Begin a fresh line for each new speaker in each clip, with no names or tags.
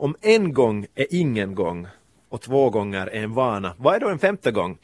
Om en gång är ingen gång och två gånger är en vana, vad är då en femte gång?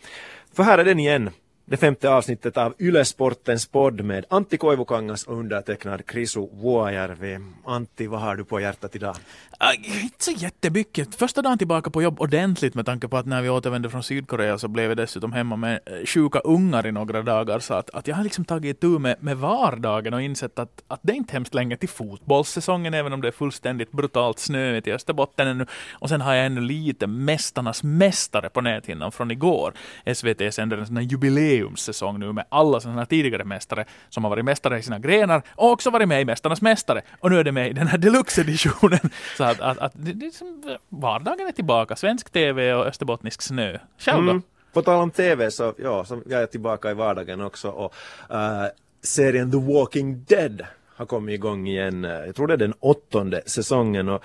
För här är den igen, det femte avsnittet av Ylesportens podd med Antti Koivukangas och undertecknad Krisu Vuojärvi. Antti, vad har du på hjärtat idag?
Äh, inte så jättemycket. Första dagen tillbaka på jobb ordentligt med tanke på att när vi återvände från Sydkorea så blev vi dessutom hemma med eh, sjuka ungar i några dagar. Så att, att jag har liksom tagit tur med, med vardagen och insett att, att det är inte hemskt länge till fotbollssäsongen även om det är fullständigt brutalt snöigt i Österbotten ännu. Och sen har jag ännu lite Mästarnas mästare på näthinnan från igår. SVT sänder en sån här jubileum jubileumssäsong nu med alla sådana här tidigare mästare som har varit mästare i sina grenar och också varit med i Mästarnas mästare. Och nu är det med i den här deluxe-editionen. Så att, att, att det, det vardagen är tillbaka. Svensk TV och österbottnisk snö. Själv då?
Mm. På tal om TV så, ja, så jag är tillbaka i vardagen också och uh, serien The Walking Dead har kommit igång igen. Jag tror det är den åttonde säsongen och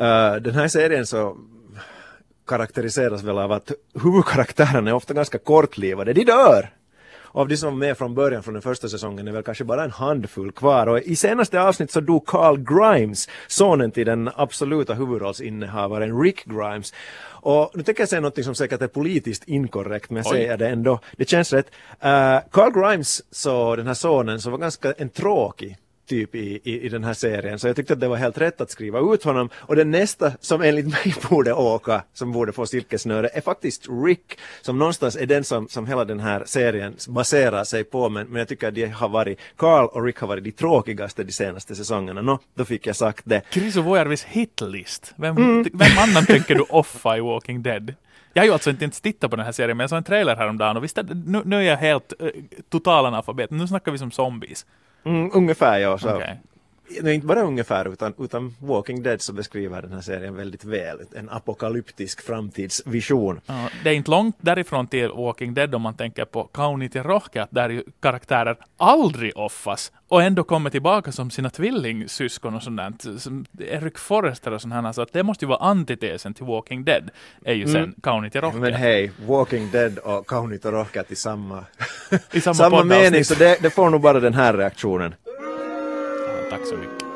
uh, den här serien så karaktäriseras väl av att huvudkaraktärerna är ofta ganska kortlivade. De dör! av de som var med från början från den första säsongen är väl kanske bara en handfull kvar och i senaste avsnitt så dog Carl Grimes, sonen till den absoluta huvudrollsinnehavaren Rick Grimes. Och nu tänker jag säga något som säkert är politiskt inkorrekt men jag säger det ändå. Det känns rätt. Uh, Carl Grimes, så den här sonen, så var ganska en tråkig typ i, i, i den här serien. Så jag tyckte att det var helt rätt att skriva ut honom. Och den nästa som enligt mig borde åka, som borde få silkesnöre, är faktiskt Rick, som någonstans är den som, som hela den här serien baserar sig på. Men, men jag tycker att de har varit, Carl och Rick har varit de tråkigaste de senaste säsongerna. Nå, då fick jag sagt det.
Krisu Vuojärvis hitlist. Vem, mm. vem annan tänker du offa i Walking Dead? Jag har ju alltså inte ens tittat på den här serien, men jag såg en trailer häromdagen och visst, nu, nu är jag helt uh, total analfabet. Nu snackar vi som zombies.
Mm, ungefär ja. Så. Okay. Nej, inte bara ungefär utan, utan Walking Dead så beskriver den här serien väldigt väl. En apokalyptisk framtidsvision.
Ja, det är inte långt därifrån till Walking Dead om man tänker på Kauniti Rohke, där ju karaktärer aldrig offas och ändå kommer tillbaka som sina tvillingsyskon och sånt som Eric Forrester och sånt här. Så att det måste ju vara antitesen till Walking Dead, är ju sen mm. Kauniti Rohke.
Men hej, Walking Dead och Kauniti Rohke till samma, I samma, samma mening, så det, det får nog bara den här reaktionen.
Tack så mycket.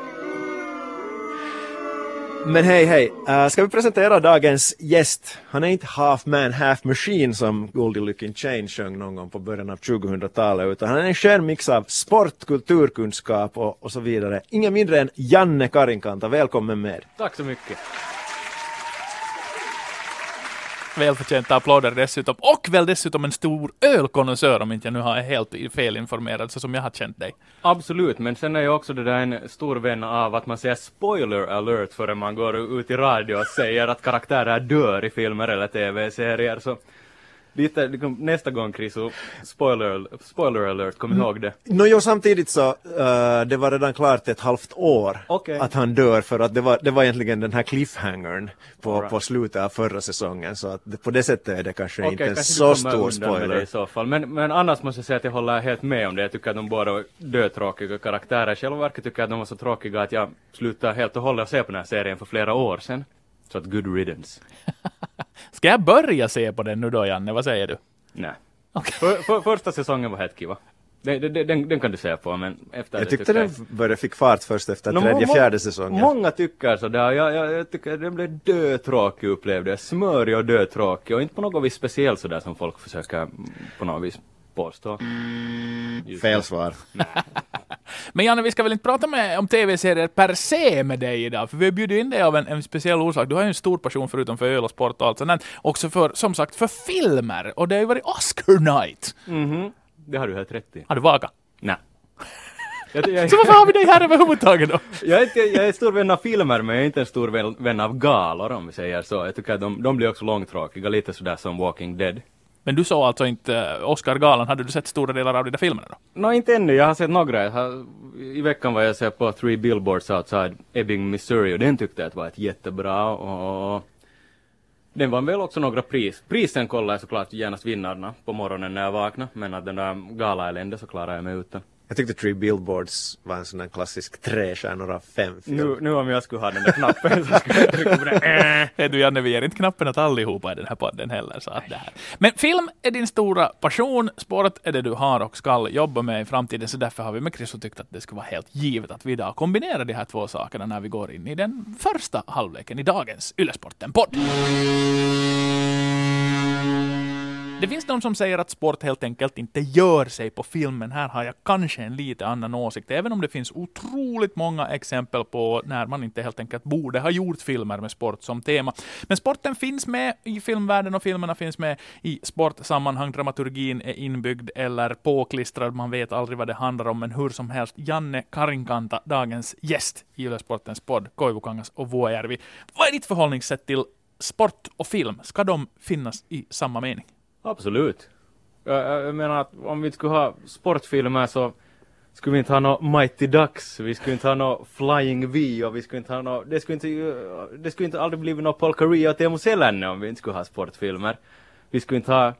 Men hej hej, uh, ska vi presentera dagens gäst? Han är inte half man half machine som Goldie Looking Chain sjöng någon gång på början av 2000-talet utan han är en skön mix av sport, kulturkunskap och, och så vidare. Ingen mindre än Janne Karinkanta, välkommen med.
Tack så mycket
välförtjänta applåder dessutom. Och väl dessutom en stor ölkonnässör om inte jag nu har helt felinformerad så som jag har känt dig.
Absolut, men sen är jag också det där en stor vän av att man säger spoiler alert före man går ut i radio och säger att karaktärer dör i filmer eller tv-serier. Så lite, nästa gång Chris, spoiler, spoiler alert, kom mm. ihåg det.
No, jo, samtidigt så, uh, det var redan klart ett halvt år okay. att han dör för att det var, det var egentligen den här cliffhangern på, right. på slutet av förra säsongen så att det, på det sättet är det kanske okay, inte en så stor spoiler.
i så fall. Men, men annars måste jag säga att jag håller helt med om det. Jag tycker att de båda var dötråkiga karaktärer. Själva verket tycker jag att de var så tråkiga att jag slutade helt och hållet se på den här serien för flera år sedan. Så att good riddance.
Ska jag börja se på den nu då, Janne? Vad säger du?
Nej. Okay. För, för, första säsongen var helt kiva. Den, den, den, kan du se på, men efter
Jag tyckte den började fick fart först efter no, tredje, fjärde säsongen.
Många tycker sådär. Jag, jag, jag tycker den blev dötråkig upplevde jag. Smörig och dötråkig och inte på något vis speciell sådär som folk försöker på något vis påstå.
Just Fel svar.
Men Janne, vi ska väl inte prata med, om tv-serier per se med dig idag, för vi har bjudit in dig av en, en speciell orsak. Du har ju en stor passion förutom för öl och sport och allt sånt, också för, som sagt, för filmer. Och det har ju varit Oscar night.
Mm det har du helt rätt i.
Har du vakat?
Nej.
Jag, jag, så varför har vi dig här överhuvudtaget då?
jag, är inte, jag är stor vän av filmer men jag är inte en stor vän av galor om vi säger så. Jag tycker att de, de blir också långtråkiga, lite sådär som Walking Dead.
Men du såg alltså inte Oscar-galan, hade du sett stora delar av de där filmerna då?
Nej, no, inte ännu. Jag har sett några. Har, I veckan var jag sett på Three Billboards Outside Ebbing, Missouri och den tyckte jag att var ett jättebra och den vann väl också några pris. Prisen kollar jag såklart genast vinnarna på morgonen när jag vaknade, men att den där galaeländet så klarade jag mig utan.
Jag tyckte Three Billboards var en sån där klassisk tre stjärnor av fem film.
Nu, nu om jag skulle ha den där knappen så skulle jag trycka på den. Äh.
Hey, du Janne, vi ger inte knappen åt allihopa i den här podden heller. Så att det här. Men film är din stora passion, sport är det du har och ska jobba med i framtiden, så därför har vi med Chris tyckt att det skulle vara helt givet att vi idag kombinerar de här två sakerna när vi går in i den första halvleken i dagens Yllesporten-podd. Mm. Det finns de som säger att sport helt enkelt inte gör sig på filmen. Här har jag kanske en lite annan åsikt, även om det finns otroligt många exempel på när man inte helt enkelt borde ha gjort filmer med sport som tema. Men sporten finns med i filmvärlden och filmerna finns med i sportsammanhang. Dramaturgin är inbyggd eller påklistrad, man vet aldrig vad det handlar om, men hur som helst. Janne Karinkanta, dagens gäst i Yle Sportens podd, Koivukangas och Vuojärvi. Vad är ditt förhållningssätt till sport och film? Ska de finnas i samma mening?
Absolut. Jag, jag menar att om vi skulle ha sportfilmer så skulle vi inte ha något Mighty Ducks, vi skulle inte ha något Flying V och vi skulle inte ha något, det skulle inte, det skulle inte aldrig blivit något Paul Correa och Teemu Selänne om vi inte skulle ha sportfilmer. Vi skulle inte ha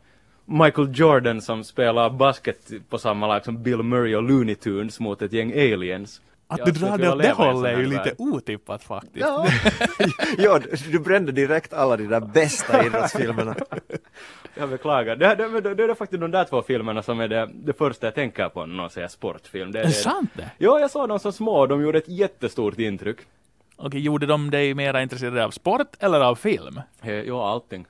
Michael Jordan som spelar basket på samma lag som Bill Murray och Looney Tunes mot ett gäng aliens.
Att
Jag
du drar det åt det hållet är ju lite otippat faktiskt.
Ja, ja du- brände direkt alla de där bästa idrottsfilmerna.
Jag beklagar. Det, det, det, det är faktiskt de där två filmerna som är det, det första jag tänker på när någon säger sportfilm. Det,
Är det sant det?
Ja, jag såg dem som små och de gjorde ett jättestort intryck.
Okej, gjorde de dig mera intresserad av sport eller av film?
Eh, Ja, allting.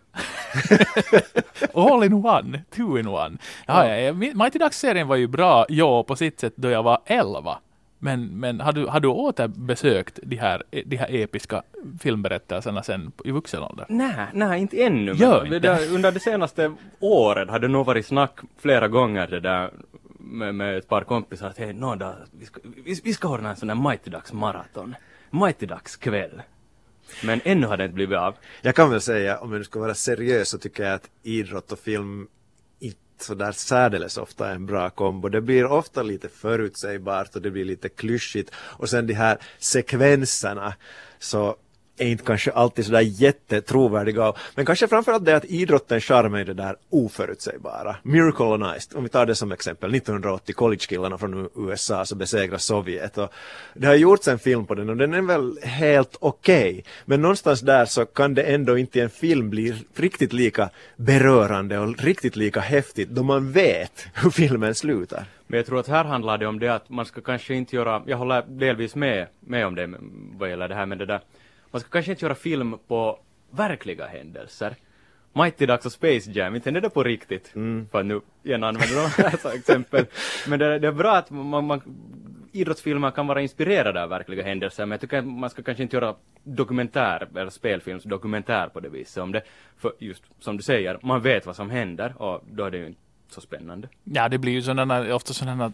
All in one, two in one. Ja, ja. ja. Mighty Ducks-serien var ju bra, ja, på sitt sätt då jag var 11. Men, men har, du, har du återbesökt de här, de här episka filmberättelserna sen i vuxen ålder?
Nej, nej, inte ännu. Men
Gör
det
inte.
där, under det senaste året hade det nog varit snack flera gånger det där med, med ett par kompisar att hej, någon dag, vi ska, vi, vi ska ordna en sån där Mighty Ducks maraton. Mighty Ducks kväll. Men ännu har det inte blivit av.
Jag kan väl säga, om jag nu ska vara seriös, så tycker jag att idrott och film sådär särdeles ofta en bra kombo. Det blir ofta lite förutsägbart och det blir lite klyschigt. Och sen de här sekvenserna, så är inte kanske alltid sådär jättetrovärdiga. Men kanske framförallt det att idrottens charm är det där oförutsägbara. Miracle on Ice, om vi tar det som exempel, 1980, collegekillarna från USA som besegrar Sovjet. Och det har gjorts en film på den och den är väl helt okej. Men någonstans där så kan det ändå inte i en film bli riktigt lika berörande och riktigt lika häftigt då man vet hur filmen slutar.
Men jag tror att här handlar det om det att man ska kanske inte göra, jag håller delvis med, med om det vad gäller det här med det där, man ska kanske inte göra film på verkliga händelser. Mighty Ducks och Space Jam, inte är det på riktigt, för att nu igen använder de här som exempel. Men det, det är bra att man, man, idrottsfilmer kan vara inspirerade av verkliga händelser, men jag tycker att man ska kanske inte göra dokumentär, eller spelfilmsdokumentär på det viset om det, för just som du säger, man vet vad som händer och då är det ju inte så spännande.
Ja, det blir ju sådana, ofta sådana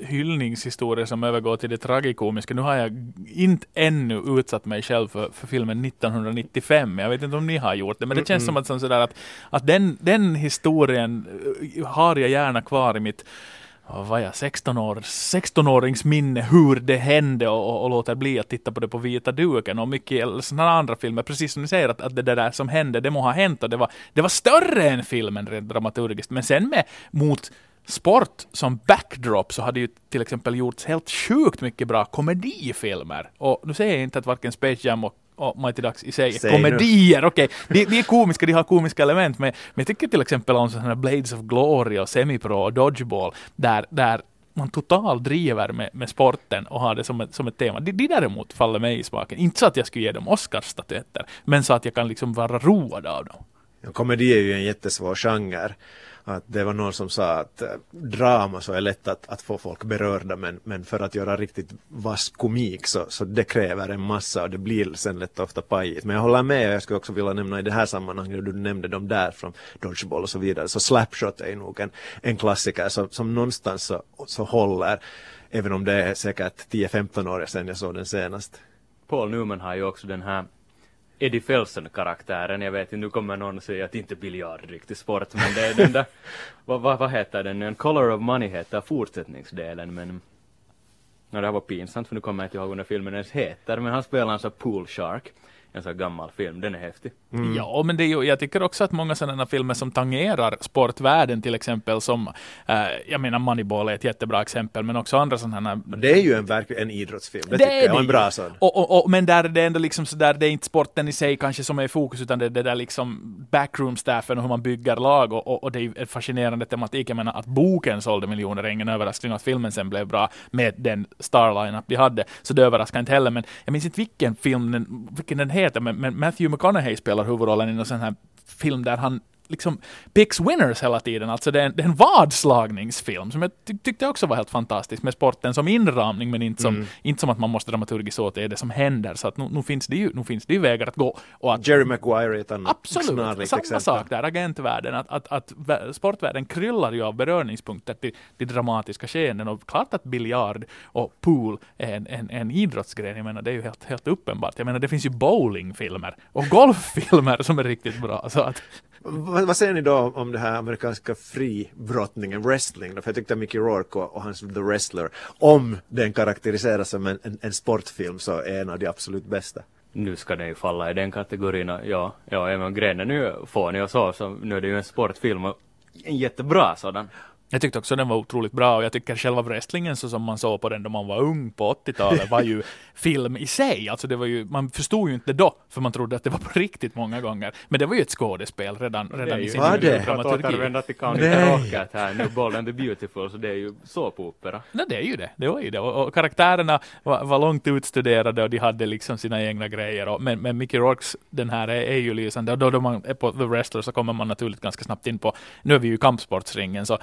hyllningshistorier som övergår till det tragikomiska. Nu har jag inte ännu utsatt mig själv för, för filmen 1995. Jag vet inte om ni har gjort det, men det känns som att, som sådär att, att den, den historien eh, har jag gärna kvar i mitt var jag, 16 år, 16-årings minne hur det hände och, och, och låter bli att titta på det på vita duken och mycket eller sådana andra filmer, precis som ni säger att, att det där som hände, det må ha hänt och det var, det var större än filmen rent dramaturgiskt, men sen med mot sport som backdrop så hade ju till exempel gjorts helt sjukt mycket bra komedifilmer. Och nu säger jag inte att varken Space Jam och, och Mighty Ducks i sig är
Säg
komedier, okej. De, de är komiska, de har komiska element, men, men jag tycker till exempel om sådana här Blades of Glory och Semipro och Dodgeball, där, där man totalt driver med, med sporten och har det som ett, som ett tema. De, de däremot faller mig i smaken. Inte så att jag skulle ge dem Oscarsstatyetter, men så att jag kan liksom vara road av dem.
Komedi är ju en jättesvår genre. Att det var någon som sa att eh, drama så är lätt att, att få folk berörda men, men för att göra riktigt vass komik så, så det kräver en massa och det blir sen lätt ofta pajigt. Men jag håller med och jag skulle också vilja nämna i det här sammanhanget, du nämnde de där från Dodgeball och så vidare, så Slapshot är ju nog en, en klassiker som, som någonstans så, så håller, även om det är säkert 10-15 år sedan jag såg den senast.
Paul Newman har ju också den här Eddie Felsen-karaktären. Jag vet inte, nu kommer någon säga att inte biljard är riktig sport, men det är den där, vad, vad, vad heter den? En Color of Money heter fortsättningsdelen, men Ja, det här var pinsamt för nu kommer jag inte ihåg vad den filmen ens heter, men han spelar en sån pool shark. En sån här gammal film. Den är häftig.
Mm.
Ja, men det är ju, jag tycker också att många sådana filmer som tangerar sportvärlden till exempel som, eh, jag menar Moneyball är ett jättebra exempel, men också andra sådana här
Det är ju en, verk- en idrottsfilm, det, tycker jag, och en bra sån.
Och, och, och, men där är det ändå liksom sådär, det är inte sporten i sig kanske som är i fokus, utan det är det där liksom backroom-staffen och hur man bygger lag och, och, och det är ju en fascinerande tematik. Jag menar att boken sålde miljoner är ingen överraskning, att filmen sen blev bra med den starline de hade, så det överraskar inte heller. Men jag minns inte vilken film den, vilken den heter, men, men Matthew McConaughey spelar huvudrollen i en sån här film där han liksom picks winners hela tiden. Alltså det är en, det är en vadslagningsfilm som jag ty tyckte också var helt fantastisk med sporten som inramning men inte som, inte som att man måste dramaturgiskt åt det är det som händer. Så att nu, nu, finns det ju, nu finns det ju vägar att gå. Och att,
Jerry Maguire är ett annat
Absolut, samma
exempel.
sak där, agentvärlden, att, att, att vä- sportvärlden kryllar ju av beröringspunkter till, till dramatiska skeenden och klart att biljard och pool är en, en, en idrottsgren, jag menar det är ju helt, helt uppenbart. Jag menar det finns ju bowlingfilmer och golffilmer som är riktigt bra. Så att,
vad, vad säger ni då om det här amerikanska fribrottningen, wrestling? Då? För jag tyckte Mickey Rourke och, och hans The Wrestler, om den karaktäriseras som en, en, en sportfilm så är en av de absolut bästa.
Nu ska den ju falla i den kategorin. och Ja, ja även om grenen nu fånig och så, så nu är det ju en sportfilm och en jättebra sådan.
Jag tyckte också den var otroligt bra och jag tycker själva wrestlingen så som man såg på den då man var ung på 80-talet var ju film i sig. Alltså det var ju, man förstod ju inte då, för man trodde att det var på riktigt många gånger. Men det var ju ett skådespel redan, redan i sin
Var det?
För att
dramaturgi.
återvända till County. Rocket här nu, Bold and the Beautiful, så det är ju såpopera.
Nej, det är ju det. Det var ju det. Och, och karaktärerna var, var långt utstuderade och de hade liksom sina egna grejer. Och, men, men Mickey Rourkes, den här är, är ju lysande. Och då, då man är på The Wrestler så kommer man naturligt ganska snabbt in på, nu är vi ju i kampsportsringen, så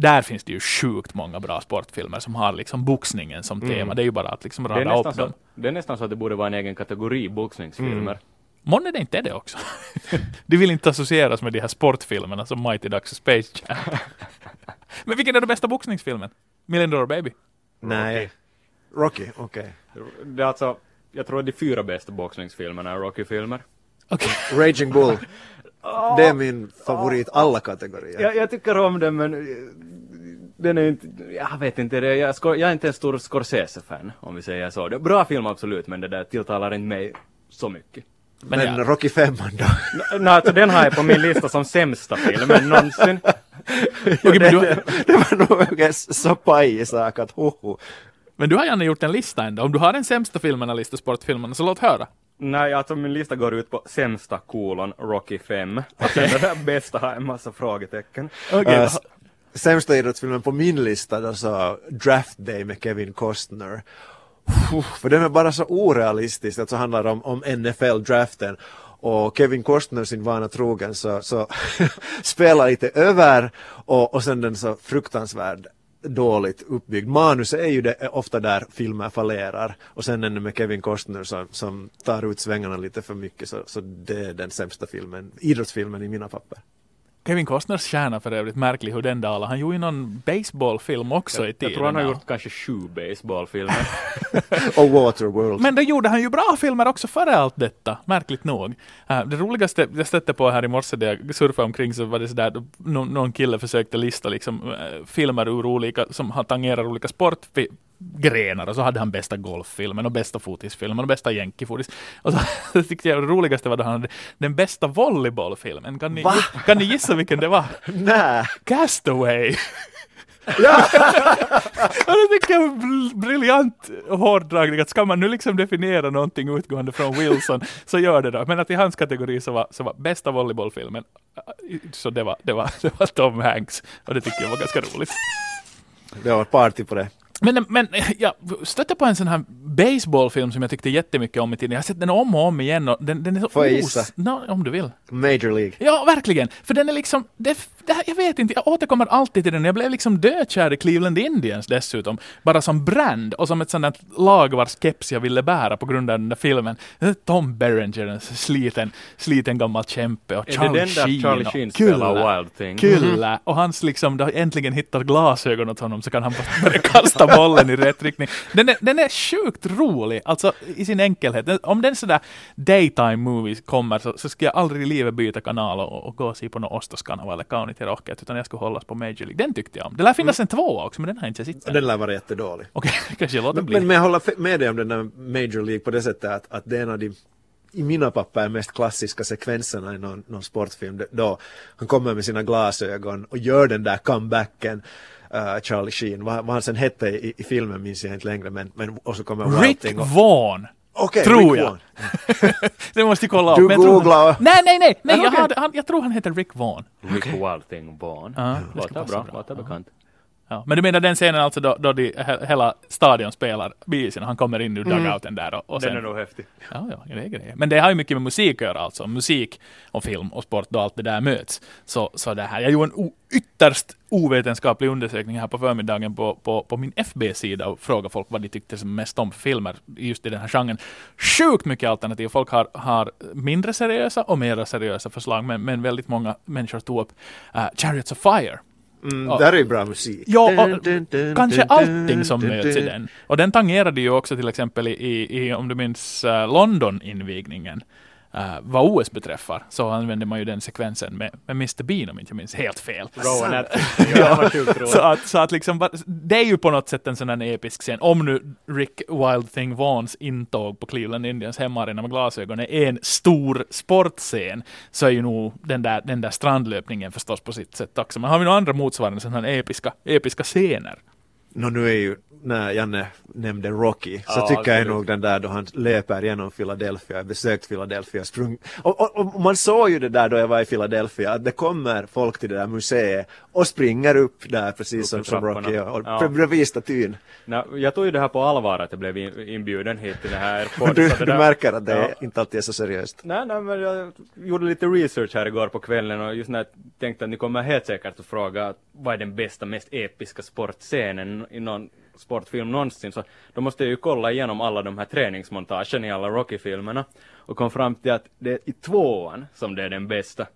där finns det ju sjukt många bra sportfilmer som har liksom boxningen som tema. Det är ju bara att liksom rada upp dem.
så, det är nästan så att det borde vara en egen kategori boxningsfilmer.
Månne det inte är det också? de vill inte associeras med de här sportfilmerna som Mighty Ducks och Space Jam. Men vilken är den bästa boxningsfilmen? Million Dollar Baby?
Nej. Rocky, okej.
Det är alltså, jag tror de fyra bästa boxningsfilmerna är Rocky-filmer.
Okej.
Raging Bull. Det är min favorit alla kategorier.
Jag, jag tycker om den men den är inte, jag vet inte, det, jag, jag är inte en stor Scorsese-fan om vi säger så. Det är bra film absolut men det där tilltalar inte mig så mycket.
Men,
Men ja.
Rocky 5 då?
Nej, alltså den har jag på min lista som sämsta filmen någonsin.
Men, du,
det, det var nog en så pajig sak att hoho.
men du har gärna gjort en lista ändå. Om du har den sämsta filmerna lista sportfilmerna, så låt höra.
Nej, alltså min lista går ut på sämsta kolon Rocky 5. Och sen det där bästa har en massa frågetecken.
Äh,
då-
s- sämsta idrottsfilmen på min lista då så Draft Day med Kevin Costner. Puh, för den är bara så orealistisk, alltså handlar om, om NFL-draften. Och Kevin Costner sin vana trogen så, så spelar lite över och, och sen den så fruktansvärd dåligt uppbyggd. Manus är ju det, är ofta där filmer fallerar och sen ännu med Kevin Costner som, som tar ut svängarna lite för mycket så, så det är den sämsta filmen, idrottsfilmen i mina papper.
Kevin Costners stjärna för övrigt, märklig hur den dalar. Han gjorde ju någon baseballfilm också i
Jag
tiden.
tror han har gjort kanske sju baseballfilmer.
Och Waterworld.
Men då gjorde han ju bra filmer också före allt detta, märkligt nog. Uh, det roligaste jag stötte på här i morse när jag surfade omkring så var det sådär, någon, någon kille försökte lista liksom uh, filmer ur olika, som har tangerar olika sportgrenar och så hade han bästa golffilmen och bästa fotisfilmen och bästa jänkifotis. Och så, tyckte jag det roligaste var då han hade den bästa volleybollfilmen. Kan ni,
Va?
kan ni gissa vilken det var?
Nej!
Castaway! och det tycker jag är en br- briljant hårdragning, att ska man nu liksom definiera någonting utgående från Wilson, så gör det då. Men att i hans kategori så var, så var bästa volleybollfilmen, så det var, det, var, det var Tom Hanks, och det tycker jag var ganska roligt.
Det var party på det.
Men, men jag stötte på en sån här baseballfilm som jag tyckte jättemycket om i tiden. Jag har sett den om och om igen och den, den är så
Får jag
os-
gissa?
Nå, om du vill.
Major League.
Ja, verkligen. För den är liksom, det, det, här- jag vet inte, jag återkommer alltid till den. Jag blev liksom dödkär i Cleveland Indians dessutom. Bara som brand och som ett sånt där lag vars keps jag ville bära på grund av den där filmen. Tom Berenger, en sliten, sliten gammal kämpe och
Är
Charlie
det den där
Sheen
Charlie Sheen spelar Wild Thing?
Kulla. Och hans liksom, då äntligen hittat glasögon åt honom så kan han börja kasta bollen i rätt riktning. Den är, den är sjukt rolig, alltså i sin enkelhet. Om den sådär daytime movies kommer så, så ska jag aldrig i livet byta kanal och, och gå och se på någon Ostoskanava eller Kaunit i Rocket, utan jag skulle hållas på Major League. Den tyckte jag om. Det lär finnas en tvåa också, men den har jag inte sett.
Den lär vara jättedålig.
Okej, kanske jag låter
Men,
bli.
men, men jag håller med dig om den där Major League på det sättet att, att det är en av de i mina papper mest klassiska sekvenserna i någon, någon sportfilm då han kommer med sina glasögon och gör den där comebacken uh, Charlie Sheen, vad, vad han sen hette i, i filmen minns jag inte längre men, men och så kommer
Rick
Thing och,
Vaughn!
Okej,
tror
Rick
jag.
Vaughn.
det måste jag kolla upp.
Du googlar
Nej, nej, nej! nej
Ah,
jag, hade, han, jag tror han heter Rick Vaughn.
Rick Wilding Vaughn.
Ja, det ska
Låter bra,
bra.
låter bekant.
Ja, men du menar den scenen alltså då, då de, he, hela stadion spelar bisen och han kommer in ur dugouten där och, och
Den är
sen...
nog häftig.
Ja, ja, det är grejer. Men det har ju mycket med musik att göra alltså. Musik och film och sport och allt det där möts. Så, så det här, jag gjorde en o, ytterst ovetenskaplig undersökning här på förmiddagen på, på, på min FB-sida och frågade folk vad de tyckte som mest om för filmer just i den här genren. Sjukt mycket alternativ. Folk har, har mindre seriösa och mer seriösa förslag, men, men väldigt många människor tog upp uh, Chariots of Fire.
Mm,
Ja.
Där är ju bra musik.
Ja, och
dun, dun,
kanske allting som
dun,
möts i den. Och den tangerade ju också till exempel i, i, i om du minns, uh, London-invigningen. Uh, vad OS beträffar så använde man ju den sekvensen med, med Mr Bean om inte jag minns helt fel.
Rowan ja.
Så att, så att liksom, det är ju på något sätt en sån här episk scen. Om nu Rick Wild Thing Vaughns intåg på Cleveland Indians hemmaarena med glasögon är en stor sportscen, så är ju nog den där, den där strandlöpningen förstås på sitt sätt också. Men har vi några andra motsvarande sådana här episka, episka scener?
Nå nu är ju, när Janne nämnde Rocky, så
Ja,
tycker jag nog den där då han löper genom Philadelphia, besökt Philadelphia, sprung. Och, och, och man såg ju det där då jag var i Philadelphia, att det kommer folk till det där museet och springer upp där precis
Upp
som, som Rocky
trapporna.
och,
Ja.
bredvid statyn.
Jag tog ju det här på allvar att jag blev in- inbjuden hit till det här podden,
du,
det
du
där-
märker att det
Ja.
inte alltid är så seriöst.
Nej, nej, men jag gjorde lite research här igår på kvällen och just när jag tänkte att ni kommer helt säkert att fråga vad är den bästa, mest episka sportscenen i någon sportfilm någonsin, så då måste jag ju kolla igenom alla de här träningsmontagen i alla Rocky-filmerna och kom fram till att det är i tvåan som det är den bästa.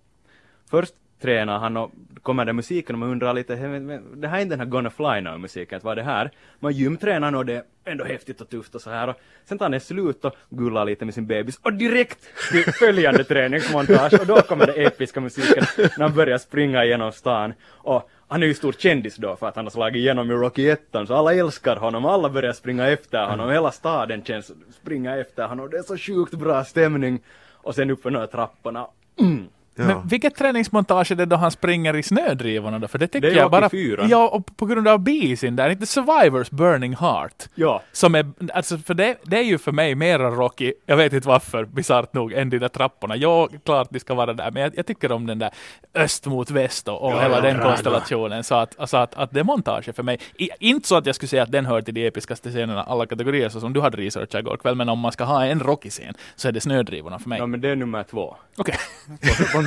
Först tränar han och kommer den musiken och man undrar lite, "Hej, men- men det här är inte den här Gonna Fly Now musiken, vad är det här? Man gymtränar och det är ändå häftigt och tufft och så här och sen tar han slut och gullar lite med sin bebis och direkt till följande träningsmontage och då kommer det episka musiken när han börjar springa genom stan och han är ju stor kändis då för att han har slagit igenom i Rocky 1 så alla älskar honom, alla börjar springa efter honom, hela staden känns springa efter honom det är så sjukt bra stämning och sen upp för några trapporna mm.
Ja.
Men vilket träningsmontage är det då han springer i snödrivorna då? För det tycker
Det är
jag bara...
fyra.
Ja, och på grund av bisin där, inte Survivors Burning Heart.
Ja.
Som är, alltså för det, det är ju för mig mera Rocky, jag vet inte varför, bisarrt nog, än de där trapporna. Ja, klart de ska vara där, men jag, jag tycker om den där öst mot väst och, och
Ja,
hela
ja,
den konstellationen. Så att, alltså att, att det montaget för mig, i, inte så att jag skulle säga att den hör till de episkaste scenerna alla kategorier, så som du hade researchat igår kväll, men om man ska ha en Rocky-scen så är det snödrivorna för mig.
Ja men det är nummer två.
Okej.
På-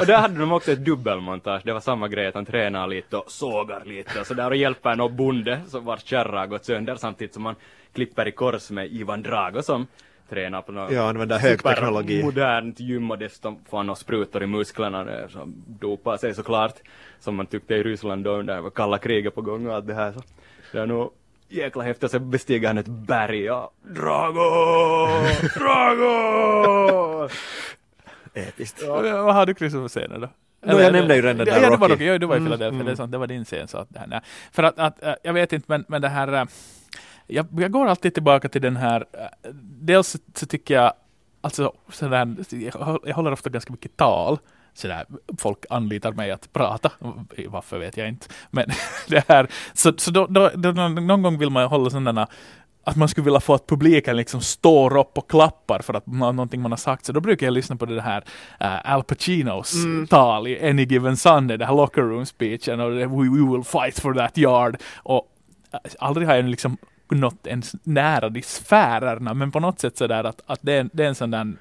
och där hade de också ett dubbelmontage, det var samma grej att han tränar lite och sågar lite och sådär och hjälper någon bonde som vars kärra har gått sönder samtidigt som man klipper i kors med Ivan Drago som tränar på något
Ja, använder högteknologi.
modernt gym och dessutom får han några sprutor i musklerna där, som dopar sig såklart som man tyckte i Ryssland då under kalla kriget på gång och allt det här så det är nog jäkla häftigt, så bestiger han ett berg och Drago! Drago!
Episkt.
Ja. Vad har du Chris för scener då?
No, jag nämnde ju redan den där
ja, det var
Rocky.
Ja, du var i
Mm,
Philadelphia,
mm.
det är sant, det var din scen. Så att, det här, nej. För att, att, äh, jag vet inte, men, men det här, äh, jag, jag går alltid tillbaka till den här, äh, dels så, tycker jag, alltså sådär, jag håller ofta ganska mycket tal, sådär, folk anlitar mig att prata, varför vet jag inte, men det här, så, så då, då, då, någon gång vill man hålla sådana att man skulle vilja få att publiken liksom står upp och klappar för att någonting man har sagt. Så då brukar jag lyssna på det här äh, Al Pacinos tal i Any Given Sunday, det här locker room speechen och det, we, we will fight for that yard. Och äh, aldrig har jag liksom nått ens nära de sfärerna, men på något sätt sådär att, att det, är, det är en sån där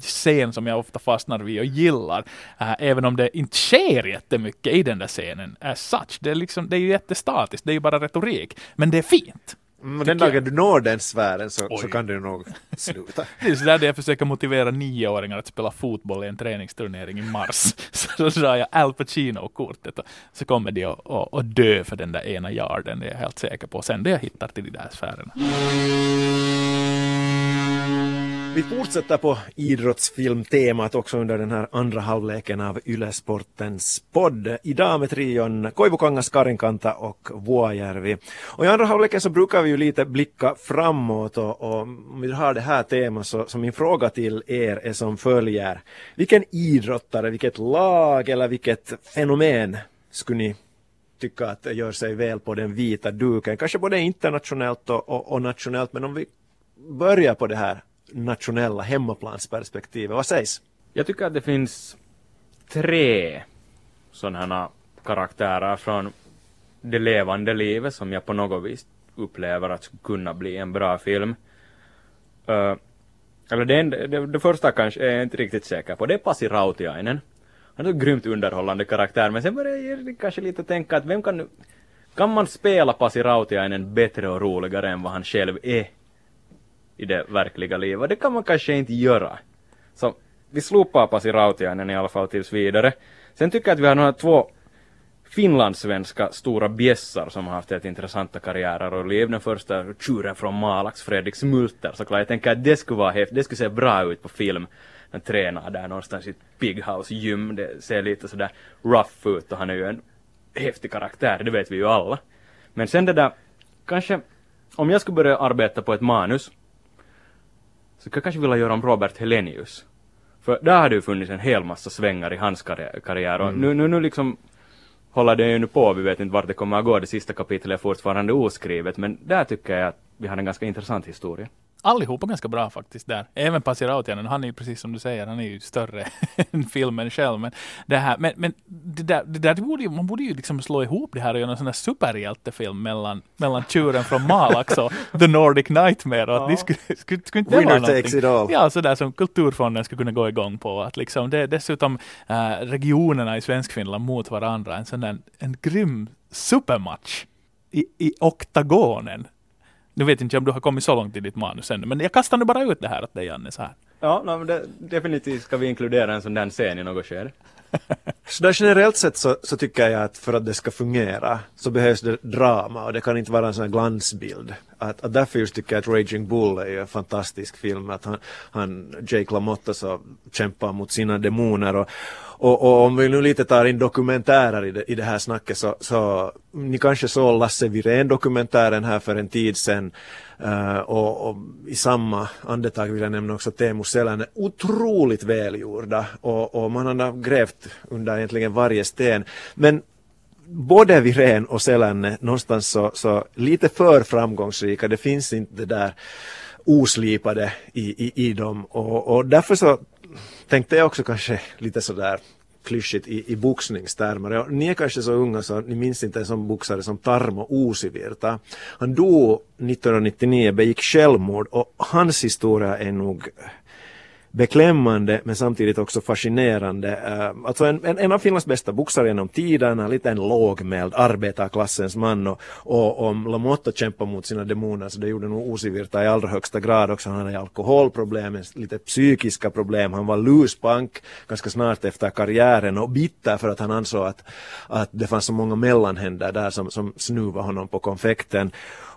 scen som jag ofta fastnar vid och gillar. Äh, även om det inte sker jättemycket i den där scenen as such. Det är, liksom, det är ju jättestatiskt, det är ju bara retorik. Men det är fint.
Mm, den
Tycker jag.
dagen du når den sfären så, så kan du nog sluta.
Det är sådär där jag försöker motivera nioåringar att spela fotboll i en träningsturnering i mars. Så drar jag Al Pacino-kortet och så kommer de att, att, att dö för den där ena yarden, det är jag helt säker på. Sen det jag hittar till de där sfärerna.
Vi fortsätter på idrottsfilmtemat också under den här andra halvleken av Ylesportens podd. Idag med trion Koivukangas, Karinkanta och Vuojärvi. Och i andra halvleken så brukar vi ju lite blicka framåt och, och om vi har det här temat så, så min fråga till er är som följer. Vilken idrottare, vilket lag eller vilket fenomen skulle ni tycka att det gör sig väl på den vita duken? Kanske både internationellt och, och, och nationellt men om vi börjar på det här nationella hemmaplansperspektivet. Vad sägs?
Jag tycker att det finns tre sådana karaktärer från det levande livet som jag på något vis upplever att kunna bli en bra film. Uh, eller det, det, det, första kanske är jag inte riktigt säker på. Det är Pasi Rautiainen. Han är en grymt underhållande karaktär men sen börjar jag kanske lite tänka att vem kan kan man spela Pasi Rautiainen bättre och roligare än vad han själv är i det verkliga livet. Det kan man kanske inte göra. Så vi slopar Pasi Rautiainen i alla fall tills vidare. Sen tycker jag att vi har några två finlandssvenska stora bjässar som har haft ett intressanta karriärer och liv. Den första tjuren från Malax, Fredrik Smulter såklart. Jag tänker att det skulle vara häftigt, det skulle se bra ut på film. Han tränar där någonstans i ett Big House gym, det ser lite sådär rough ut och han är ju en häftig karaktär, det vet vi ju alla. Men sen det där, kanske om jag skulle börja arbeta på ett manus så jag kanske vilja göra om Robert Helenius. För där har det ju funnits en hel massa svängar i hans karriär. Och mm. nu, nu, nu liksom håller det ju nu på, vi vet inte vart det kommer att gå, det sista kapitlet är fortfarande oskrivet, men där tycker jag att vi har en ganska intressant historia
allihopa ganska bra faktiskt där. Även Pasi Rautiainen, han är ju precis som du säger, han är ju större än filmen själv. Men det här, men, men det där, det där borde ju, man borde ju liksom slå ihop det här och göra en sån här superhjältefilm mellan, mellan tjuren från Malax och The Nordic Nightmare. Och att ja. skulle, skulle, skulle inte
Winner takes it all.
Ja, sådär som Kulturfonden skulle kunna gå igång på. Att liksom, det är dessutom äh, regionerna i Svenskfinland mot varandra. En sån där, en grym supermatch i, i oktagonen nu vet inte jag om du har kommit så långt i ditt manus ännu, men jag kastar nu bara ut det här att det är Janne så här.
Ja, no, men det, definitivt ska vi inkludera en sån där scen i något skede.
så där generellt sett så, så, tycker jag att för att det ska fungera så behövs det drama och det kan inte vara en sån här glansbild. Att, att därför just tycker jag att Raging Bull är en fantastisk film. Att han, han Jake LaMotta så kämpar mot sina demoner och, och, och, om vi nu lite tar in dokumentärer i det, i det här snacket så, så ni kanske såg Lasse Wirén-dokumentären här för en tid sedan. Uh, och, och, i samma andetag vill jag nämna också Teemu Selänne, otroligt välgjorda. Och, och man har grävt under egentligen varje sten. Men både Wirén och Selänne någonstans så, så lite för framgångsrika, det finns inte det där oslipade i, i, i dem. Och, och därför så tänkte jag också kanske lite sådär klyschigt i, i boxningstermer. Ja, ni är kanske så unga så ni minns inte en sån boxare som Tarmo Uusivirta. Han dog 1999, begick självmord och hans historia är nog beklämmande men samtidigt också fascinerande. Uh, alltså en, en, en av Finlands bästa boxare genom tiderna, lite en lågmäld arbetarklassens man och, och om Lamotta kämpar mot sina demoner så det gjorde nog Osivirta i allra högsta grad också. Han hade alkoholproblem, lite psykiska problem, han var luspank ganska snart efter karriären och bitter för att han ansåg att, att det fanns så många mellanhänder där som, som snuvade honom på konfekten.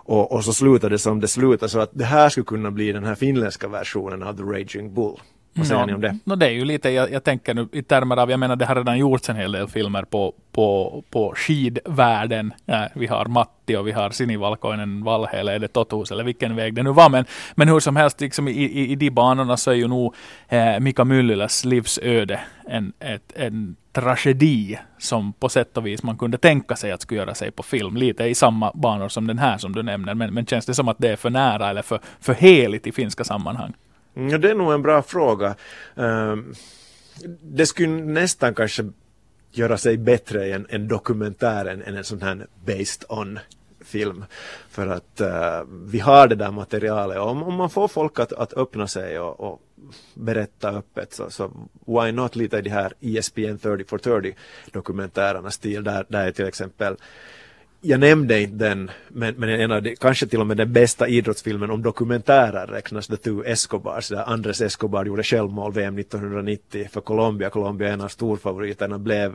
Och, och så slutade det som det slutade så att det här skulle kunna bli den här finländska versionen av The Raging Bull. Vad säger ja, ni om det?
No, det är ju lite, jag, jag, tänker nu i termer av, jag menar det har redan gjorts en hel del filmer på, på, på skidvärlden. Ja, vi har Matti och vi har Sinivalkoinen, Valhele, eller Totus eller vilken väg det nu var. Men, men hur som helst, liksom, i, i, i de banorna så är ju nog eh, Mika Myllyläs livsöde en, ett, en tragedi som på sätt och vis man kunde tänka sig att skulle göra sig på film. Lite i samma banor som den här som du nämner. Men, men känns det som att det är för nära eller för, för heligt i finska sammanhang?
Mm, ja, det är nog en bra fråga. Ehm, det skulle nästan kanske göra sig bättre i en, en dokumentär än, än en sån här based on film. För att uh, vi har det där materialet och om, om man får folk att, att öppna sig och, och berätta öppet så, så why not lite i de här ESPN 30 for 30 dokumentärerna stil där, där är till exempel jag nämnde inte den, men, men en av de, kanske till och med den bästa idrottsfilmen om dokumentärer räknas The Two Escobars, där Andres Escobar gjorde självmål VM 1990 för Colombia. Colombia, en av storfavoriterna, blev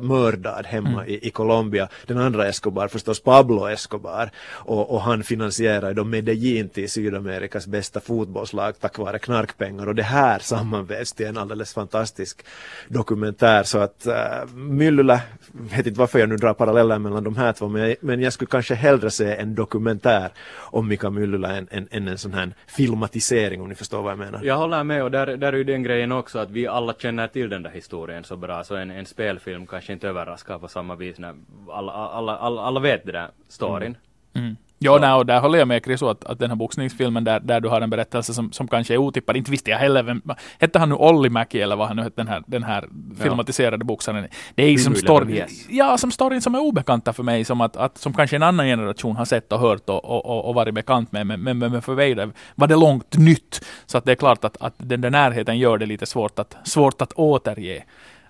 mördad hemma i, i Colombia. Den andra Escobar förstås Pablo Escobar. Och, och han finansierar då Medellin till Sydamerikas bästa fotbollslag tack vare knarkpengar. Och det här sammanvävs till en alldeles fantastisk dokumentär. Så att äh, Myllylä, vet inte varför jag nu drar paralleller mellan de här två men jag, men jag skulle kanske hellre se en dokumentär om Mika Myllylä än, än, än en sån här filmatisering om ni förstår vad jag menar.
Jag håller med och där, där är ju den grejen också att vi alla känner till den där historien så bra. Så en, en spelfilm kanske inte överraskar på samma vis när alla, alla, alla, alla vet det där storyn.
Mm. Jo, nej, och där håller jag med Chris att, att den här boxningsfilmen där, där du har en berättelse som, som kanske är otippad, inte visste jag heller vem, hette han nu Olli Mäki eller vad han nu hette, den här, den här filmatiserade boxaren. Det är ju som story, ja, som storyn som är obekanta för mig, som att, att som kanske en annan generation har sett och hört och, och, och, och varit bekant med, men, men, men för mig var det långt nytt. Så att det är klart att, att den där närheten gör det lite svårt att, svårt att återge.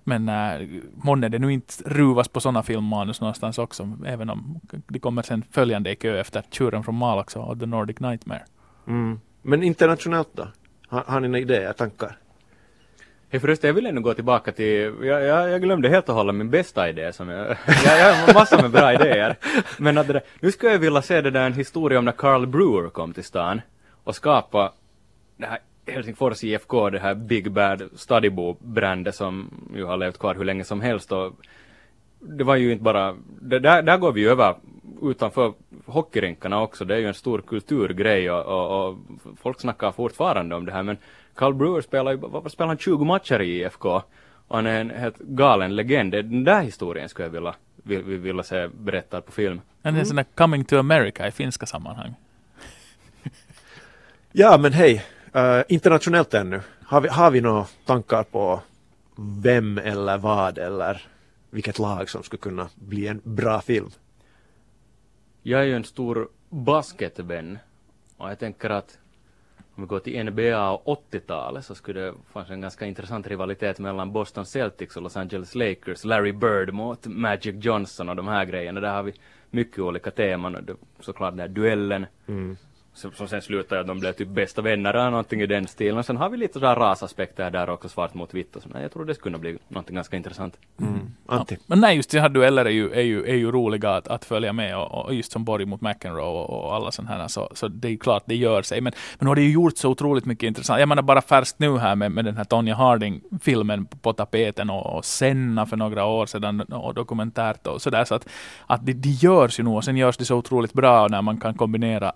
Men äh, månne det nu inte ruvas på sådana filmmanus någonstans också, även om det kommer sen följande i kö efter Tjuren från Malax och The Nordic Nightmare.
Mm. Men internationellt då? Har, har ni några idéer, tankar?
Hey, förresten, jag vill ännu gå tillbaka till, jag, jag, jag glömde helt och hållet min bästa idé som jag, jag, jag har massor med bra idéer. Men att det där, nu skulle jag vilja se det där en historia om när Carl Brewer kom till stan och skapa det här Helsingfors IFK, det här Big Bad Studybo-brandet som ju har levt kvar hur länge som helst och det var ju inte bara, det, där, där går vi ju över utanför hockeyrinkarna också, det är ju en stor kulturgrej och, och, och folk snackar fortfarande om det här men Carl Brewer spelar ju, varför spelar han 20 matcher i IFK? Och han är en helt galen legend. Den där historien skulle jag vilja, vill, vilja se berättad på film.
En mm. sån där Coming to America i finska sammanhang.
ja men hej, Uh, internationellt ännu, har vi, har vi några tankar på vem eller vad eller vilket lag som skulle kunna bli en bra film?
Jag är ju en stor basketvän och jag tänker att om vi går till NBA och 80-talet så skulle det fanns en ganska intressant rivalitet mellan Boston Celtics och Los Angeles Lakers. Larry Bird mot Magic Johnson och de här grejerna. Där har vi mycket olika teman. Såklart den här duellen. Mm som sen slutar att de blev typ bästa vänner eller någonting i den stilen. Och sen har vi lite sådär rasaspekter där också, svart mot vitt och sådär. Jag tror det skulle kunna bli någonting ganska intressant.
Mm. Antti? Ja.
Men nej, just de här dueller är ju, är ju, är ju roliga att, att följa med och, och just som Borg mot McEnroe och, och alla sådana här, så, så det är klart det gör sig. Men, men har det ju gjort så otroligt mycket intressant. Jag menar bara färskt nu här med, med den här Tonya Harding-filmen på tapeten och, och Senna för några år sedan och dokumentärt och sådär. Så att, att det, det görs ju nog och sen görs det så otroligt bra när man kan kombinera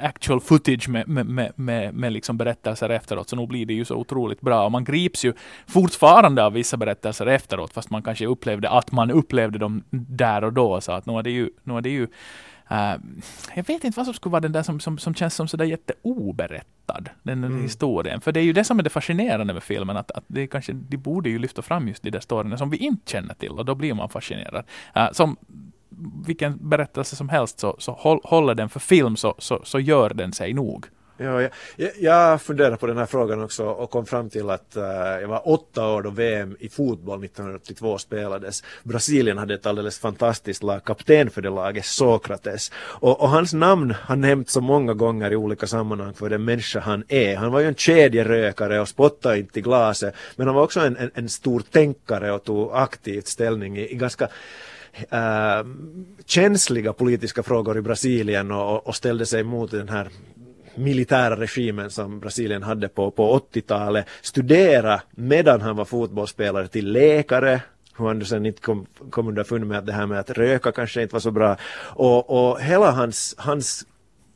actual footage med, med, med, med, liksom berättelser efteråt, så nog blir det ju så otroligt bra. Och man grips ju fortfarande av vissa berättelser efteråt, fast man kanske upplevde att man upplevde dem där och då. Så att nu är det ju, nu är det ju Uh, jag vet inte vad som skulle vara den där som, som, som känns som sådär jätteoberättad, den mm. historien. För det är ju det som är det fascinerande med filmen, att, att det kanske, de borde ju lyfta fram just de där storyna som vi inte känner till, och då blir man fascinerad. Uh, som vilken berättelse som helst så, så håller den för film så, så, så gör den sig nog.
Ja, jag, jag funderar på den här frågan också och kom fram till att uh, jag var åtta år då VM i fotboll 1982 spelades. Brasilien hade ett alldeles fantastiskt lag, kapten för det laget, Sokrates. Och, och, hans namn har nämnts så många gånger i olika sammanhang för den människa han är. Han var ju en kedjerökare och spottade inte i glaset, men han var också en, en, en stor tänkare och tog aktivt ställning i, i ganska äh, känsliga politiska frågor i Brasilien och, och ställde sig mot den här militära regimen som Brasilien hade på, på 80-talet, studera medan han var fotbollsspelare till läkare, hur han sen inte kom, kom underfund med att det här med att röka kanske inte var så bra. Och, och hela hans, hans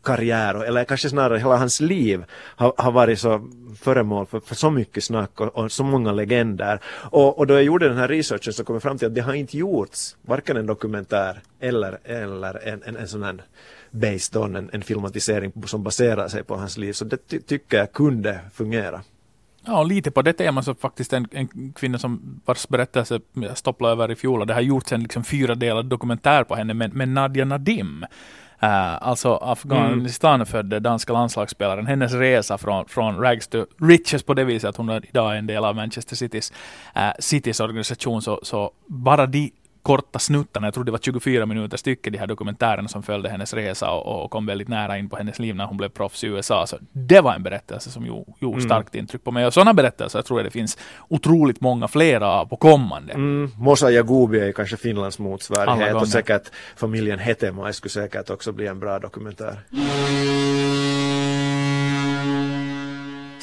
karriär, eller kanske snarare hela hans liv har, har varit så föremål för, för så mycket snack och, och, så många legender. Och, och då jag gjorde den här researchen så kom jag fram till att det har inte gjorts varken en dokumentär eller, eller en, en, en sån här based on, en, en filmatisering som baserar sig på hans liv. Så det ty tycker jag kunde fungera.
Ja, lite på det temat så faktiskt en, en kvinna som vars berättelse jag stopplade över i fjol och det har gjorts en liksom fyra delar dokumentär på henne med, med Nadia Nadim. Uh, alltså Afghanistan-födde mm. danska landslagsspelaren, hennes resa från, från rags to riches på det viset att hon är idag är en del av Manchester Citys, uh, Citys organisation, så, så bara de korta snuttarna, jag tror det var 24 minuter stycke, de här dokumentärerna som följde hennes resa och, och kom väldigt nära in på hennes liv när hon blev proffs i USA. Så det var en berättelse som gjorde,
Mm.
starkt intryck på mig. Och sådana berättelser tror jag det finns otroligt många flera av på kommande.
Mm, Mosa Jagubi är kanske Finlands motsvarighet och säkert familjen Hetemäki skulle säkert också bli en bra dokumentär.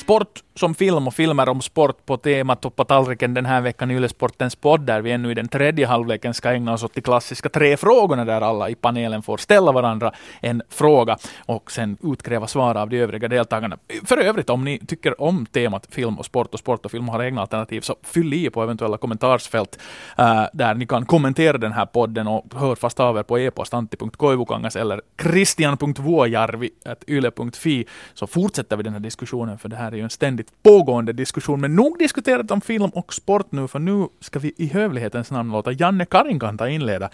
Sport som film och filmer om sport på temat och på tallriken den här veckan i Ylesportens podd där vi ännu i den tredje halvleken ska ägna oss åt de klassiska tre frågorna där alla i panelen får ställa varandra en fråga och sen utkräva svar av de övriga deltagarna. För övrigt, om ni tycker om temat film och sport och sport och film och har egna alternativ så fyll i på eventuella kommentarsfält eh, där ni kan kommentera den här podden och hör fast av er på e-post antti.koivukangas eller kristian.vuojarvi.yle.fi, så fortsätter vi den här diskussionen för det här är ju en ständigt pågående diskussion. Men nog diskuterat om film och sport nu för nu ska vi i hövlighetens namn låta Janne Karinkanta inleda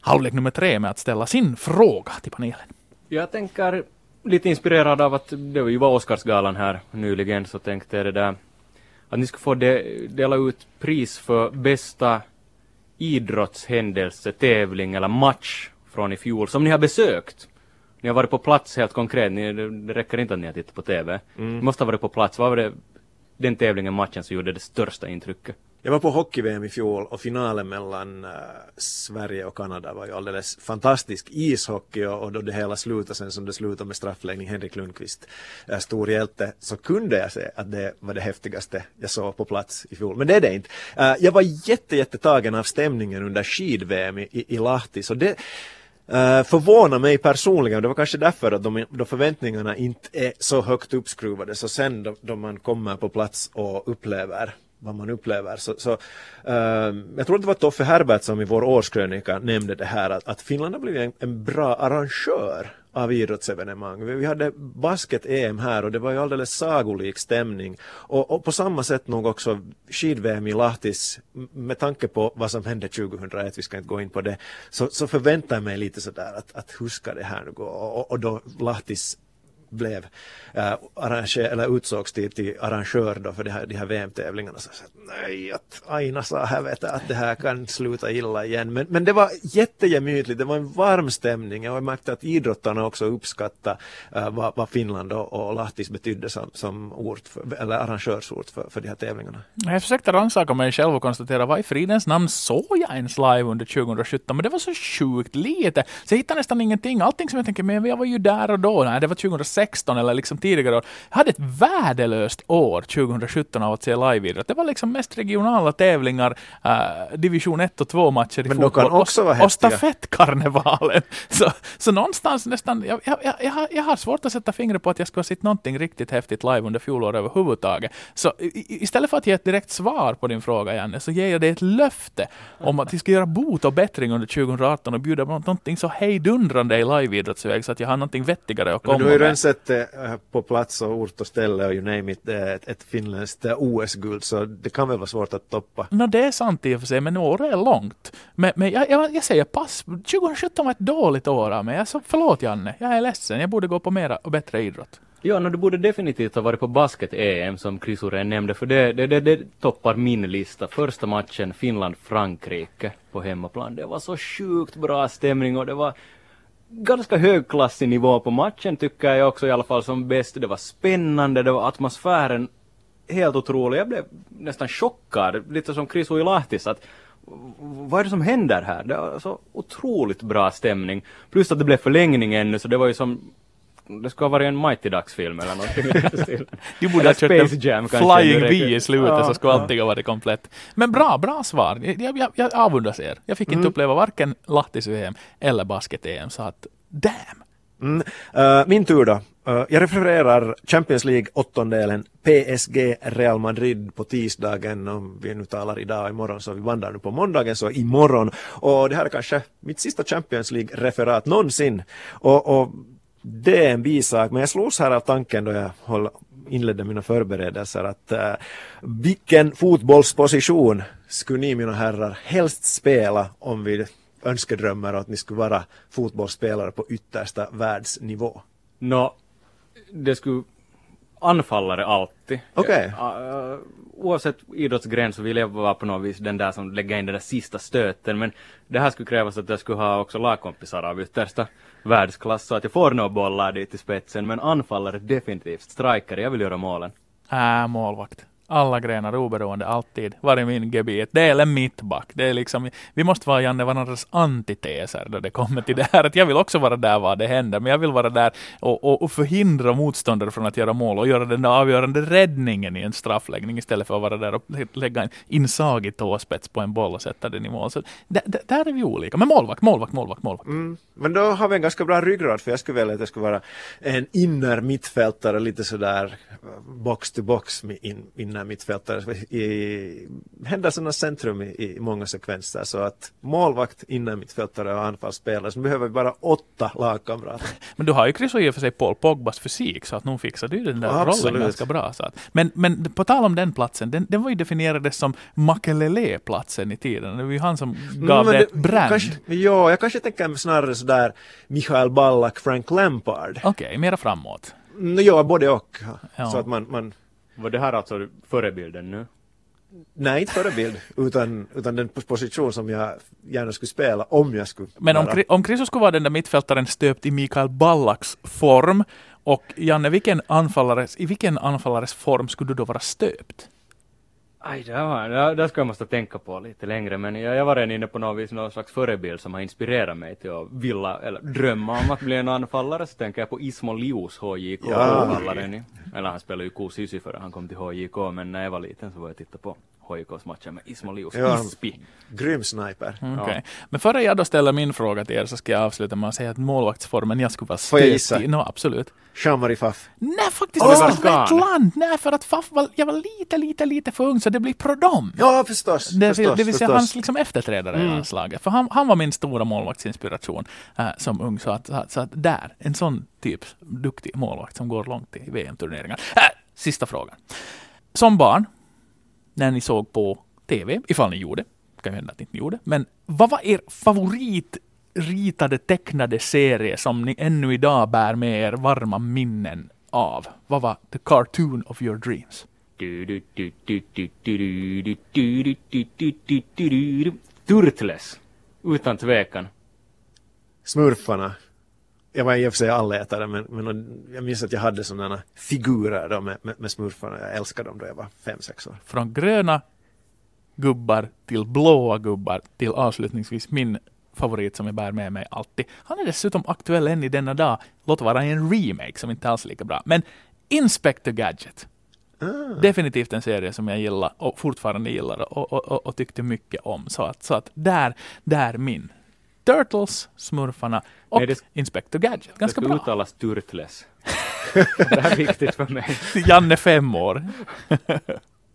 halvlek nummer tre med att ställa sin fråga till panelen.
Jag tänker lite inspirerad av att det ju var Oscarsgalan här nyligen så tänkte jag det där att ni skulle få de, dela ut pris för bästa idrottshändelse, tävling eller match från i fjol som ni har besökt. Ni har varit på plats helt konkret, ni, det, räcker inte att ni har tittat på TV. Ni måste ha varit på plats. Vad var det den tävlingen, matchen som gjorde det största intrycket?
Jag var på hockey-VM i fjol och finalen mellan eh, Sverige och Kanada var ju alldeles fantastisk ishockey och, och då det hela slutade sen som det slutade med straffläggning, Henrik Lundqvist, uh, stor hjälte, så kunde jag se att det var det häftigaste jag såg på plats i fjol. Men det är det inte. Eh, jag var jätte, jättetagen av stämningen under skid-VM i, i, i Lahti, så det Uh, förvånar mig personligen, det var kanske därför att de, då förväntningarna inte är så högt uppskruvade, så sen då, då man kommer på plats och upplever vad man upplever. Så, så, uh, jag tror att det var Toffe Herbert som i vår årskrönika nämnde det här att, att Finland har blivit en, en bra arrangör av idrottsevenemang. Vi, hade basket-EM här och det var ju alldeles sagolik stämning. Och, och på samma sätt nog också skid-VM i Lahtis, med tanke på vad som hände 2001, vi ska inte gå in på det, så, så förväntar jag mig lite sådär att, att hur ska det här nu gå? Och, och då Lahtis blev äh, arranger, eller utsågs till, till arrangör då för de här, de här VM-tävlingarna. Så så nej, att Aina sa här vet jag, att det här kan sluta illa igen. Men, men det var jättegemytligt, det var en varm stämning och jag märkte att idrottarna också uppskattade äh, vad, vad Finland och, och Lahtis betydde som, som ort för, eller arrangörsort för, för de här tävlingarna.
Jag försökte rannsaka mig själv och konstatera vad i fridens namn såg jag ens live under 2017? Men det var så sjukt lite. Så jag hittade nästan ingenting. Allting som jag tänker, men jag var ju där och då. Nej, det var 2016 eller liksom tidigare år. Jag hade ett värdelöst år 2017 av att se liveidrott. Det var liksom mest regionala tävlingar, uh, division 1 och 2 matcher i
Men de kan
fotboll
också vara
och, och stafettkarnevalen. Så, så någonstans nästan, jag, jag, jag, jag, har, svårt att sätta fingret på att jag skulle ha sett någonting riktigt häftigt live under fjolåret överhuvudtaget. Så istället för att ge ett direkt svar på din fråga, Janne, så ger jag dig ett löfte om att vi ska göra bot och bättring under 2018 och bjuda på någonting så hejdundrande i liveidrottsväg så att jag har någonting vettigare att
Men
komma
du har ju redan
med.
Sett eh, på plats och ort och ställe och you name it, eh, ett, ett finländskt eh, OS-guld så det kan väl vara svårt att toppa.
Nå, det är sant i och för sig, men året är långt. Men, men jag, jag, jag säger pass. 2017 var ett dåligt år av mig. Jag så, förlåt Janne, jag är ledsen. Jag borde gå på mera och bättre idrott.
Ja, no, du borde definitivt ha varit på basket-EM som Chris Oren nämnde, för det, det, det, det toppar min lista. Första matchen Finland-Frankrike på hemmaplan. Det var så sjukt bra stämning och det var ganska högklassig nivå på matchen tycker jag också i alla fall som bäst. Det var spännande, det var atmosfären helt otrolig. Jag blev nästan chockad, lite som Chris Oilahtis, att vad är det som händer här? Det var så otroligt bra stämning. Plus att det blev förlängning ännu, så det var ju som det ska ha varit en Mighty Ducks-film eller någonting.
Du borde ha kört
Space
en
Jam kanske
Flying V i slutet
Ja,
så skulle
ja.
allting ha varit komplett. Men bra, bra svar. Jag, jag, jag avundas er. Jag fick
Mm.
inte uppleva varken Lahtis-VM eller basket-EM, så att damn!
Mm. Eh, min tur då. Eh, jag refererar Champions League åttondelen PSG Real Madrid på tisdagen. Om vi nu talar idag och imorgon så vi vandrar nu på måndagen så imorgon. Och det här är kanske mitt sista Champions League-referat någonsin. Och, och det är en bisak, men jag slogs här av tanken då jag håll, inledde mina förberedelser att uh, vilken fotbollsposition skulle ni mina herrar helst spela om vi önskedrömmer att ni skulle vara fotbollsspelare på yttersta världsnivå?
Nå, det skulle anfallare alltid.
Okej.
Ja, äh, oavsett idrottsgren så vill jag vara på något vis den där som lägger in den där sista stöten. Men det här skulle krävas att jag skulle ha också lagkompisar av yttersta världsklass så att jag får några bollar dit i spetsen. Men anfallare definitivt. Striker, jag vill göra målen.
Äh, målvakt. Alla grenar oberoende, alltid. Varit min gebit. Det är eller mittback. Det är liksom, vi måste vara Janne varandras antiteser då det kommer till det här. Att jag vill också vara där var det händer, men jag vill vara där och, och, och förhindra motståndare från att göra mål och göra den där avgörande räddningen i en straffläggning istället för att vara där och lägga en insagig tåspets på en boll och sätta den i mål. Så där, är vi olika. Men målvakt, målvakt, målvakt, målvakt.
Mm. Men då har vi en ganska bra ryggrad för jag skulle vilja att jag skulle vara en inner mittfältare lite sådär box to box in, in, inner mittfältare i händelsernas centrum i, i många sekvenser så att målvakt, inner mittfältare och anfallsspelare så behöver vi bara åtta lagkamrater.
Men du har ju och i och för sig Paul Pogbas fysik så att nog fixar du den där
Absolut.
rollen ganska bra. Så att, men, men på tal om den platsen, den, den var ju definierad som Makelele-platsen i tiden. Det var ju han som gav
Mm,
det ett brand.
Kanske, ja, jag kanske tänker snarare sådär Michael Ballack, Frank Lampard.
Okej, mera framåt.
Mm, ja, både och.
Ja.
Så att man, man
Var det här alltså förebilden nu?
nej inte förebild, utan, utan den position som jag gärna skulle spela om jag skulle
Men om, om Chris skulle vara den där mittfältaren stöpt i Mikael Ballaks form och Janne, vilken anfallares, i vilken anfallares form skulle du då vara stöpt?
Aj, det var, det, det ska jag måste tänka på lite längre, men jag, jag var redan inne på något vis någon slags förebild som har inspirerat mig till att vilja, eller drömma om att bli en anfallare, så tänker jag på Ismo Lius, HJK,
Ja.
anfallaren i, eller han spelade ju Kuusi före han kom till HJK, men när jag var liten så var jag titta på HJKs matcher med Ismo Lius,
Ja.
Ispi.
grym sniper.
Okej. Men före jag då ställer min fråga till er så ska jag avsluta med att säga att målvaktsformen jag skulle vara
Får jag gissa?
No, absolut.
Jean-Marie Pfaff.
Nej, faktiskt nästan
Afghan.
rätt land. Nej, för att Faff var, jag var lite, lite, lite för ung så det blir Prodom.
Ja, förstås.
Det, vill-
förstås,
det vill säga
förstås.
hans liksom efterträdare i landslaget. För han, han var min stora målvaktsinspiration äh, som ung. Så att, så, att, så att där, en sån typ duktig målvakt som går långt i VM-turneringar. Äh, sista frågan. Som barn, när ni såg på TV, ifall ni gjorde. Det kan ju hända att ni inte gjorde. Men vad var er favoritritade tecknade serie som ni ännu idag bär med er varma minnen av? Vad var the cartoon of your dreams?
Turtles, utan tvekan.
Smurfarna. Jag var i och för sig allätare men, men jag minns att jag hade sådana figurer då med, med, med smurfarna. Jag älskade dem då jag var fem sex år.
från gröna gubbar till blåa gubbar till avslutningsvis min favorit som jag bär med mig alltid. Han är dessutom aktuell än i denna dag. Låt vara i en remake som inte alls är lika bra. Men Inspector Gadget. Definitivt en serie som jag gillar och fortfarande gillar och, och, och, och tyckte mycket om. Så att, så att där, där min. Turtles, Smurfarna och
Nej, det-
Inspector Gadget.
Det
Ganska
ska
bra.
uttalas Turtles. det här är viktigt för mig.
Janne fem år.